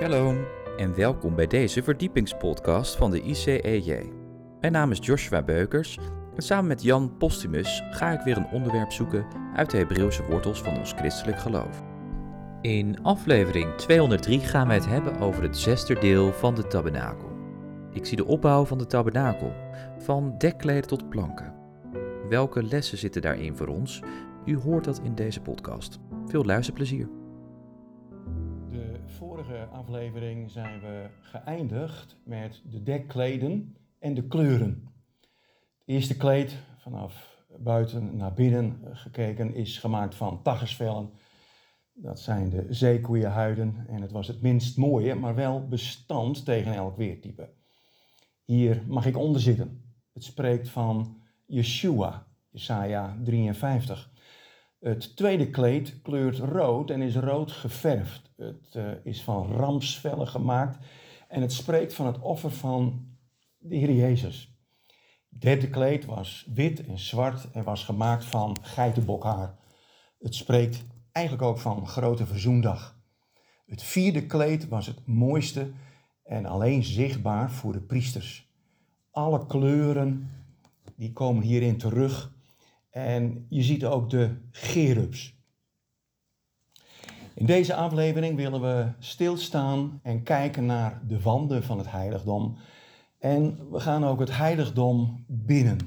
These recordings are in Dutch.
Shalom en welkom bij deze verdiepingspodcast van de ICEJ. Mijn naam is Joshua Beukers en samen met Jan Postumus ga ik weer een onderwerp zoeken uit de Hebreeuwse wortels van ons christelijk geloof. In aflevering 203 gaan wij het hebben over het zesde deel van de tabernakel. Ik zie de opbouw van de tabernakel, van dekkleden tot planken. Welke lessen zitten daarin voor ons? U hoort dat in deze podcast. Veel luisterplezier. Vorige aflevering zijn we geëindigd met de dekkleden en de kleuren. Het eerste kleed, vanaf buiten naar binnen gekeken, is gemaakt van taggersvellen. Dat zijn de zeekoeienhuiden en het was het minst mooie, maar wel bestand tegen elk weertype. Hier mag ik onder zitten. Het spreekt van Yeshua, Jesaja 53. Het tweede kleed kleurt rood en is rood geverfd. Het uh, is van ramsvellen gemaakt en het spreekt van het offer van de Heer Jezus. Het derde kleed was wit en zwart en was gemaakt van geitenbokhaar. Het spreekt eigenlijk ook van grote verzoendag. Het vierde kleed was het mooiste en alleen zichtbaar voor de priesters. Alle kleuren die komen hierin terug en je ziet ook de gerubs. In deze aflevering willen we stilstaan en kijken naar de wanden van het heiligdom. En we gaan ook het heiligdom binnen.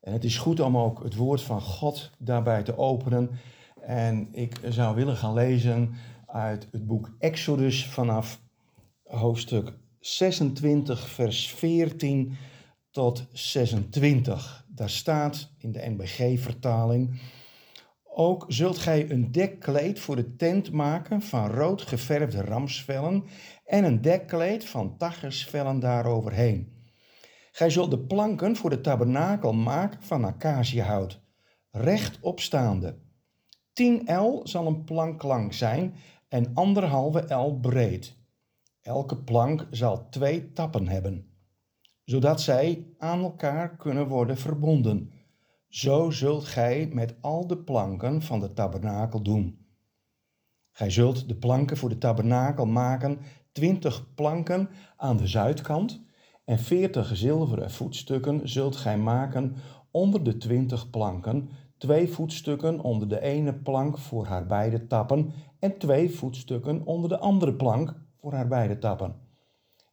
En het is goed om ook het woord van God daarbij te openen. En ik zou willen gaan lezen uit het boek Exodus vanaf hoofdstuk 26, vers 14 tot 26. Daar staat in de NBG-vertaling: Ook zult gij een dekkleed voor de tent maken van rood geverfde ramsvellen en een dekkleed van taggersvellen daaroverheen. Gij zult de planken voor de tabernakel maken van acaciahout, rechtopstaande. 10 L zal een plank lang zijn en anderhalve L breed. Elke plank zal twee tappen hebben zodat zij aan elkaar kunnen worden verbonden. Zo zult gij met al de planken van de tabernakel doen. Gij zult de planken voor de tabernakel maken, twintig planken aan de zuidkant, en veertig zilveren voetstukken zult gij maken onder de twintig planken, twee voetstukken onder de ene plank voor haar beide tappen, en twee voetstukken onder de andere plank voor haar beide tappen.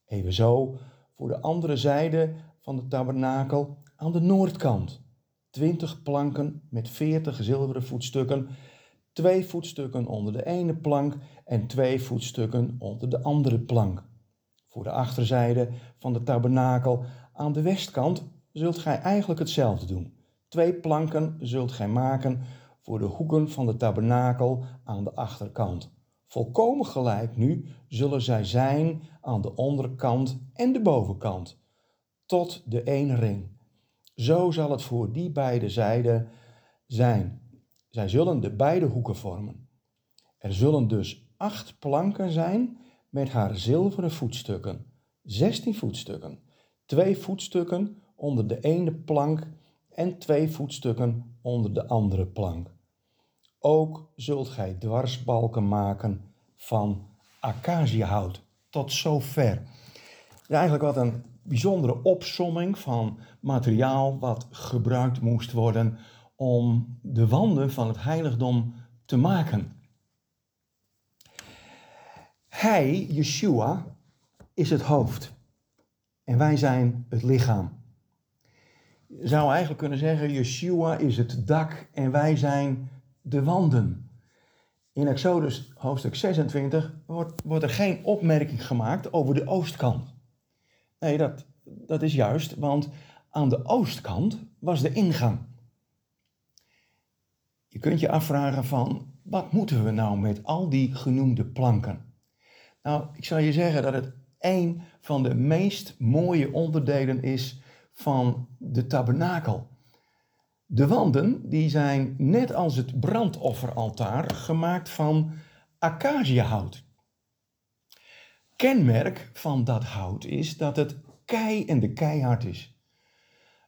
Evenzo voor de andere zijde van de tabernakel aan de noordkant. Twintig planken met veertig zilveren voetstukken, twee voetstukken onder de ene plank en twee voetstukken onder de andere plank. Voor de achterzijde van de tabernakel aan de westkant zult gij eigenlijk hetzelfde doen. Twee planken zult gij maken voor de hoeken van de tabernakel aan de achterkant. Volkomen gelijk nu zullen zij zijn aan de onderkant en de bovenkant, tot de één ring. Zo zal het voor die beide zijden zijn. Zij zullen de beide hoeken vormen. Er zullen dus acht planken zijn met haar zilveren voetstukken, zestien voetstukken, twee voetstukken onder de ene plank en twee voetstukken onder de andere plank. Ook zult gij dwarsbalken maken van acaciahout. Tot zover. Ja, eigenlijk wat een bijzondere opsomming van materiaal wat gebruikt moest worden om de wanden van het heiligdom te maken. Hij, Yeshua, is het hoofd en wij zijn het lichaam. Je zou eigenlijk kunnen zeggen, Yeshua is het dak en wij zijn de wanden. In Exodus hoofdstuk 26 wordt, wordt er geen opmerking gemaakt over de oostkant. Nee, dat, dat is juist, want aan de oostkant was de ingang. Je kunt je afvragen van, wat moeten we nou met al die genoemde planken? Nou, ik zal je zeggen dat het een van de meest mooie onderdelen is van de tabernakel. De wanden die zijn net als het brandofferaltaar gemaakt van acaciahout. Kenmerk van dat hout is dat het kei en de keihard is.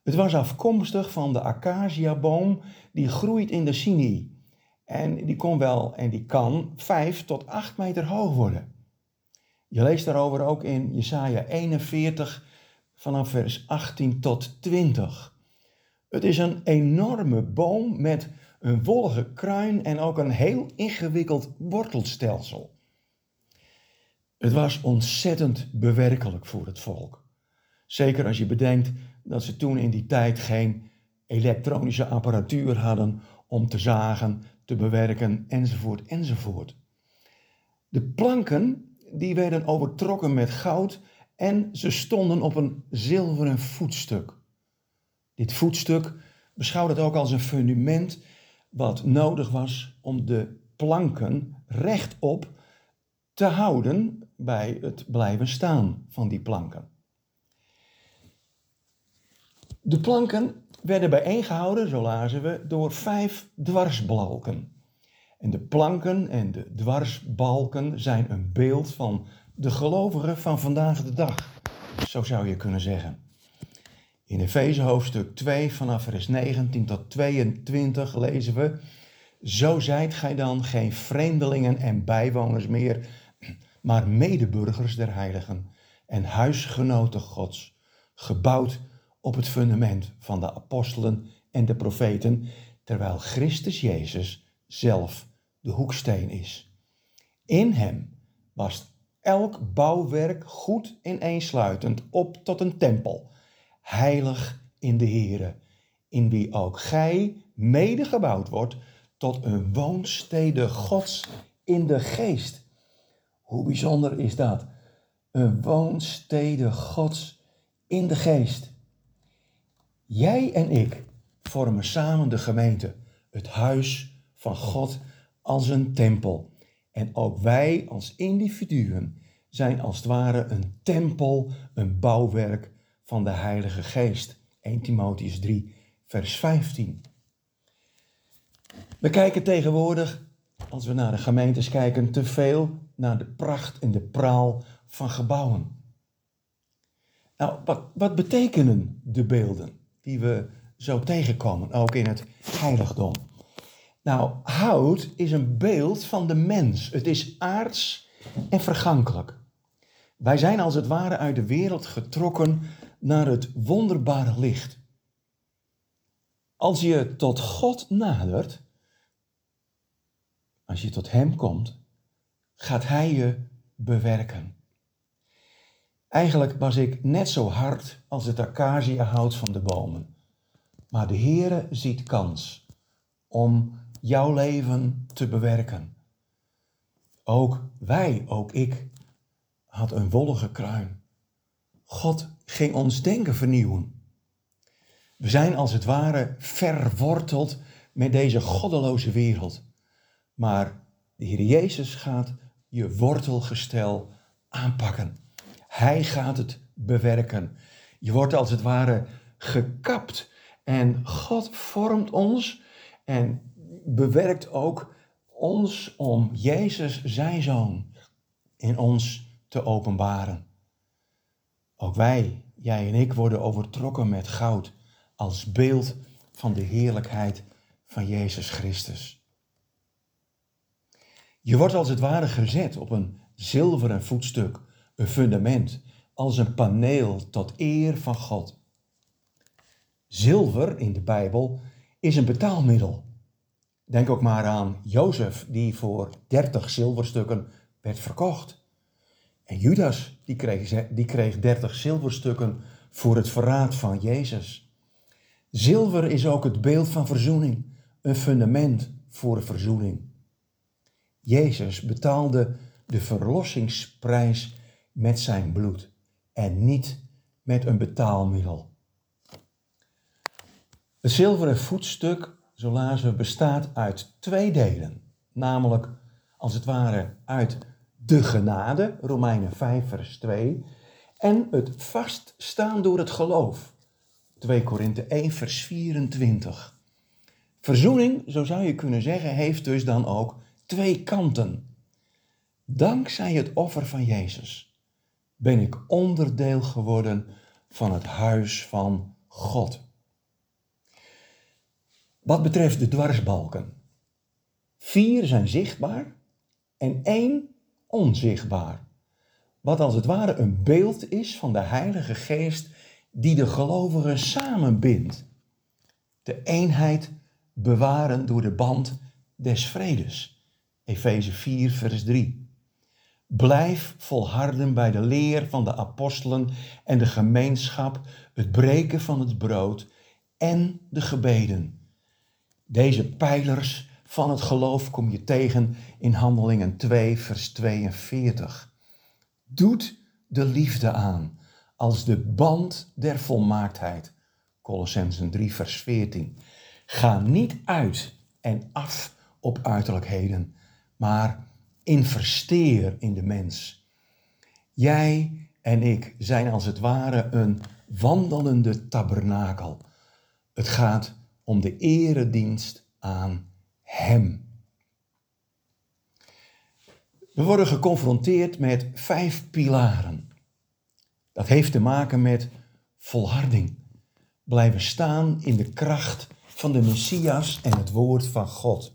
Het was afkomstig van de acaciaboom die groeit in de Sinai. En die kon wel en die kan 5 tot 8 meter hoog worden. Je leest daarover ook in Jesaja 41 vanaf vers 18 tot 20. Het is een enorme boom met een wollige kruin en ook een heel ingewikkeld wortelstelsel. Het was ontzettend bewerkelijk voor het volk. Zeker als je bedenkt dat ze toen in die tijd geen elektronische apparatuur hadden om te zagen, te bewerken enzovoort enzovoort. De planken die werden overtrokken met goud en ze stonden op een zilveren voetstuk. Dit voetstuk beschouwde het ook als een fundament wat nodig was om de planken rechtop te houden bij het blijven staan van die planken. De planken werden bijeengehouden, zo lazen we, door vijf dwarsbalken. En de planken en de dwarsbalken zijn een beeld van de gelovigen van vandaag de dag. Zo zou je kunnen zeggen. In Efeze hoofdstuk 2 vanaf vers 19 tot 22 lezen we: Zo zijt gij dan geen vreemdelingen en bijwoners meer, maar medeburgers der heiligen en huisgenoten Gods, gebouwd op het fundament van de apostelen en de profeten, terwijl Christus Jezus zelf de hoeksteen is. In hem was elk bouwwerk goed ineensluitend op tot een tempel, heilig in de Here, in wie ook gij mede gebouwd wordt tot een woonstede Gods in de geest. Hoe bijzonder is dat? Een woonstede Gods in de geest. Jij en ik vormen samen de gemeente, het huis van God als een tempel. En ook wij als individuen zijn als het ware een tempel, een bouwwerk van de Heilige Geest. 1 Timotheus 3, vers 15. We kijken tegenwoordig, als we naar de gemeentes kijken, te veel naar de pracht en de praal van gebouwen. Nou, wat, wat betekenen de beelden die we zo tegenkomen, ook in het heiligdom? Nou, hout is een beeld van de mens. Het is aards en vergankelijk. Wij zijn als het ware uit de wereld getrokken naar het wonderbare licht. Als je tot God nadert, als je tot Hem komt, gaat Hij je bewerken. Eigenlijk was ik net zo hard als het acaciahout van de bomen. Maar de Heere ziet kans om jouw leven te bewerken. Ook wij, ook ik, had een wollige kruin. God ging ons denken vernieuwen. We zijn als het ware verworteld met deze goddeloze wereld. Maar de Heer Jezus gaat je wortelgestel aanpakken. Hij gaat het bewerken. Je wordt als het ware gekapt. En God vormt ons en bewerkt ook ons om Jezus, zijn zoon, in ons te openbaren. Ook wij, jij en ik, worden overtrokken met goud als beeld van de heerlijkheid van Jezus Christus. Je wordt als het ware gezet op een zilveren voetstuk, een fundament, als een paneel tot eer van God. Zilver in de Bijbel is een betaalmiddel. Denk ook maar aan Jozef, die voor 30 zilverstukken werd verkocht. En Judas, die kreeg, die kreeg 30 zilverstukken voor het verraad van Jezus. Zilver is ook het beeld van verzoening, een fundament voor verzoening. Jezus betaalde de verlossingsprijs met zijn bloed en niet met een betaalmiddel. Het zilveren voetstuk zo lazen we, bestaat uit twee delen. Namelijk, als het ware, uit de genade, Romeinen 5, vers 2, en het vaststaan door het geloof, 2 Korinthe 1, vers 24. Verzoening, zo zou je kunnen zeggen, heeft dus dan ook twee kanten. Dankzij het offer van Jezus ben ik onderdeel geworden van het huis van God. Wat betreft de dwarsbalken. Vier zijn zichtbaar en één onzichtbaar. wat als het ware een beeld is van de Heilige Geest die de gelovigen samenbindt. De eenheid bewaren door de band des vredes. Efeze 4, vers 3. Blijf volharden bij de leer van de apostelen en de gemeenschap, het breken van het brood en de gebeden. Deze pijlers van het geloof kom je tegen in Handelingen 2, vers 42. Doet de liefde aan als de band der volmaaktheid. Colossensen 3, vers 14. Ga niet uit en af op uiterlijkheden, maar investeer in de mens. Jij en ik zijn als het ware een wandelende tabernakel. Het gaat om de eredienst aan Hem. We worden geconfronteerd met vijf pilaren. Dat heeft te maken met volharding. Blijven staan in de kracht van de Messias en het woord van God.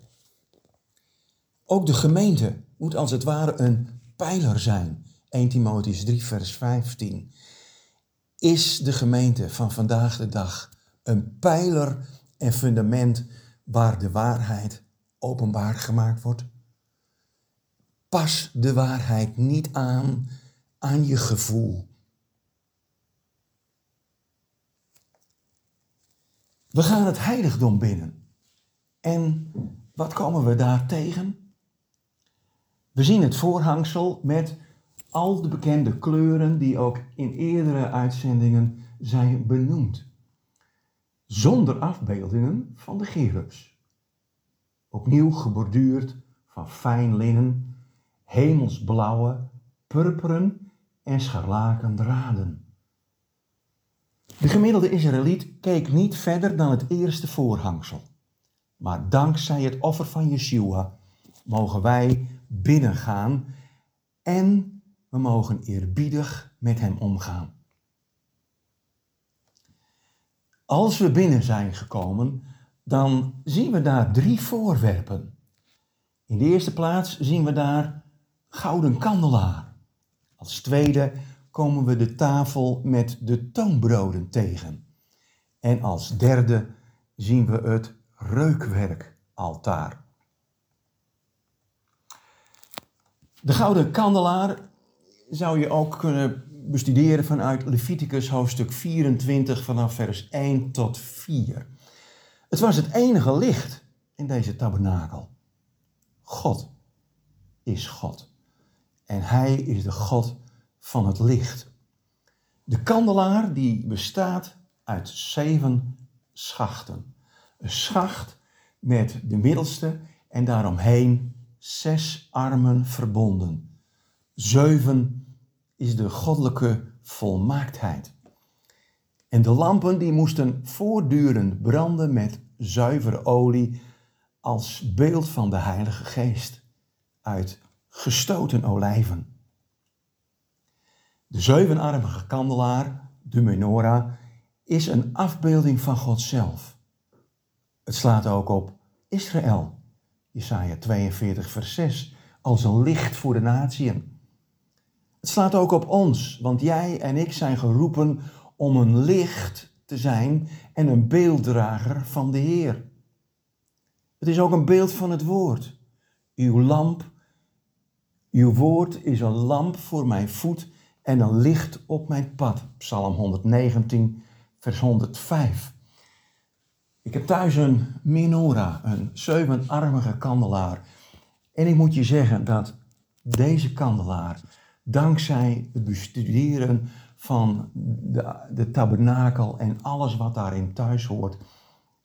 Ook de gemeente moet als het ware een pijler zijn. 1 Timotheus 3, vers 15. Is de gemeente van vandaag de dag een pijler en fundament waar de waarheid openbaar gemaakt wordt? Pas de waarheid niet aan aan je gevoel. We gaan het heiligdom binnen. En wat komen we daar tegen? We zien het voorhangsel met al de bekende kleuren die ook in eerdere uitzendingen zijn benoemd. Zonder afbeeldingen van de gerubs. Opnieuw geborduurd van fijn linnen, hemelsblauwe, purperen en scharlaken draden. De gemiddelde Israëliet keek niet verder dan het eerste voorhangsel. Maar dankzij het offer van Yeshua mogen wij binnengaan en we mogen eerbiedig met hem omgaan. Als we binnen zijn gekomen, dan zien we daar drie voorwerpen. In de eerste plaats zien we daar gouden kandelaar. Als tweede komen we de tafel met de toonbroden tegen. En als derde zien we het reukwerkaltaar. De gouden kandelaar zou je ook kunnen bestuderen vanuit Leviticus hoofdstuk 24 vanaf vers 1 tot 4. Het was het enige licht in deze tabernakel. God is God. En Hij is de God van het licht. De kandelaar die bestaat uit zeven schachten. Een schacht met de middelste en daaromheen zes armen verbonden. Zeven is de goddelijke volmaaktheid. En de lampen die moesten voortdurend branden met zuivere olie als beeld van de Heilige Geest uit gestoten olijven. De zevenarmige kandelaar, de menorah, is een afbeelding van God zelf. Het slaat ook op Israël, Jesaja 42, vers 6, als een licht voor de natieën. Het slaat ook op ons, want jij en ik zijn geroepen om een licht te zijn en een beelddrager van de Heer. Het is ook een beeld van het woord. Uw lamp, uw woord is een lamp voor mijn voet en een licht op mijn pad. Psalm 119, vers 105. Ik heb thuis een menorah, een zevenarmige kandelaar. En ik moet je zeggen dat deze kandelaar, dankzij het bestuderen van de, de tabernakel en alles wat daarin thuis hoort,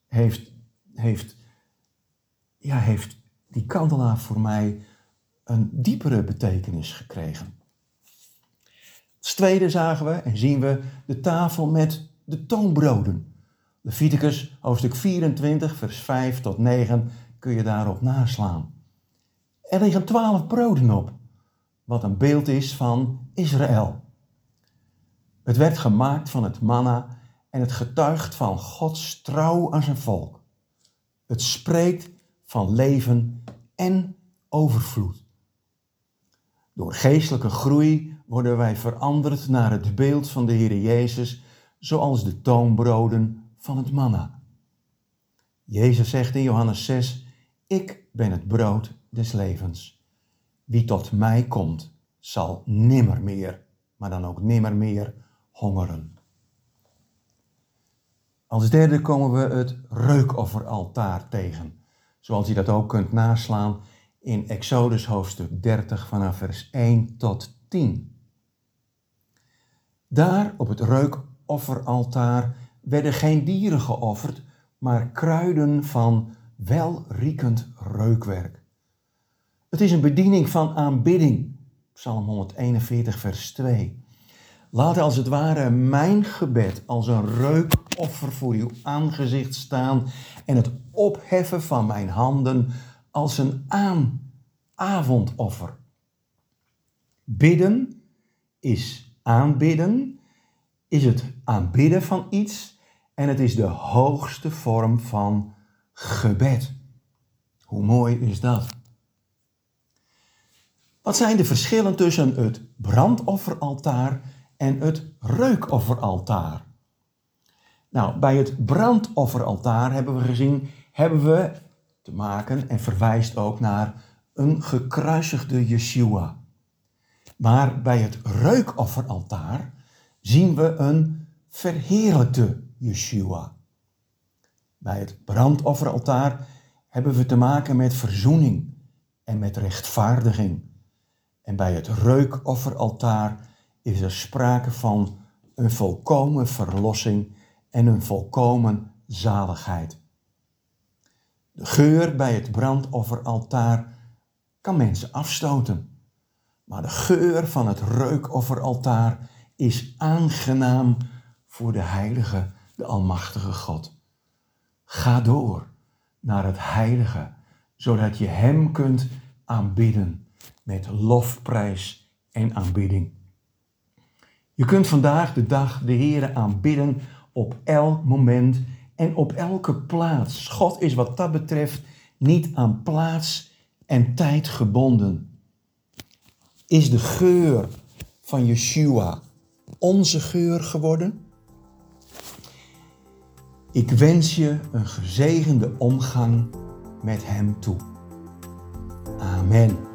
heeft, heeft, ja, heeft die kandelaar voor mij een diepere betekenis gekregen. Als tweede zagen we en zien we de tafel met de toonbroden. Leviticus hoofdstuk 24, vers 5 tot 9 kun je daarop naslaan. Er liggen twaalf broden op, wat een beeld is van Israël. Het werd gemaakt van het manna en het getuigt van Gods trouw aan zijn volk. Het spreekt van leven en overvloed. Door geestelijke groei worden wij veranderd naar het beeld van de Heer Jezus, zoals de toonbroden van het manna. Jezus zegt in Johannes 6, ik ben het brood des levens. Wie tot mij komt, zal nimmer meer, maar dan ook nimmer meer hongeren. Als derde komen we het reukofferaltaar tegen, zoals je dat ook kunt naslaan in Exodus hoofdstuk 30 vanaf vers 1 tot 10. Daar op het reukofferaltaar werden geen dieren geofferd, maar kruiden van welriekend reukwerk. Het is een bediening van aanbidding. Psalm 141, vers 2. Laat als het ware mijn gebed als een reukoffer voor uw aangezicht staan en het opheffen van mijn handen als een aan, avondoffer. Bidden is aanbidden, is het aanbidden van iets en het is de hoogste vorm van gebed. Hoe mooi is dat? Wat zijn de verschillen tussen het brandofferaltaar en het reukofferaltaar? Nou, bij het brandofferaltaar hebben we gezien, hebben we te maken en verwijst ook naar een gekruisigde Yeshua. Maar bij het reukofferaltaar zien we een verheerlijkte Yeshua. Bij het brandofferaltaar hebben we te maken met verzoening en met rechtvaardiging. En bij het reukofferaltaar is er sprake van een volkomen verlossing en een volkomen zaligheid. De geur bij het brandofferaltaar kan mensen afstoten. Maar de geur van het reukofferaltaar is aangenaam voor de heilige, de almachtige God. Ga door naar het heilige, zodat je Hem kunt aanbidden met lofprijs en aanbidding. Je kunt vandaag de dag de Heere aanbidden op elk moment en op elke plaats. God is wat dat betreft niet aan plaats en tijd gebonden. Is de geur van Yeshua onze geur geworden? Ik wens je een gezegende omgang met Hem toe. Amen.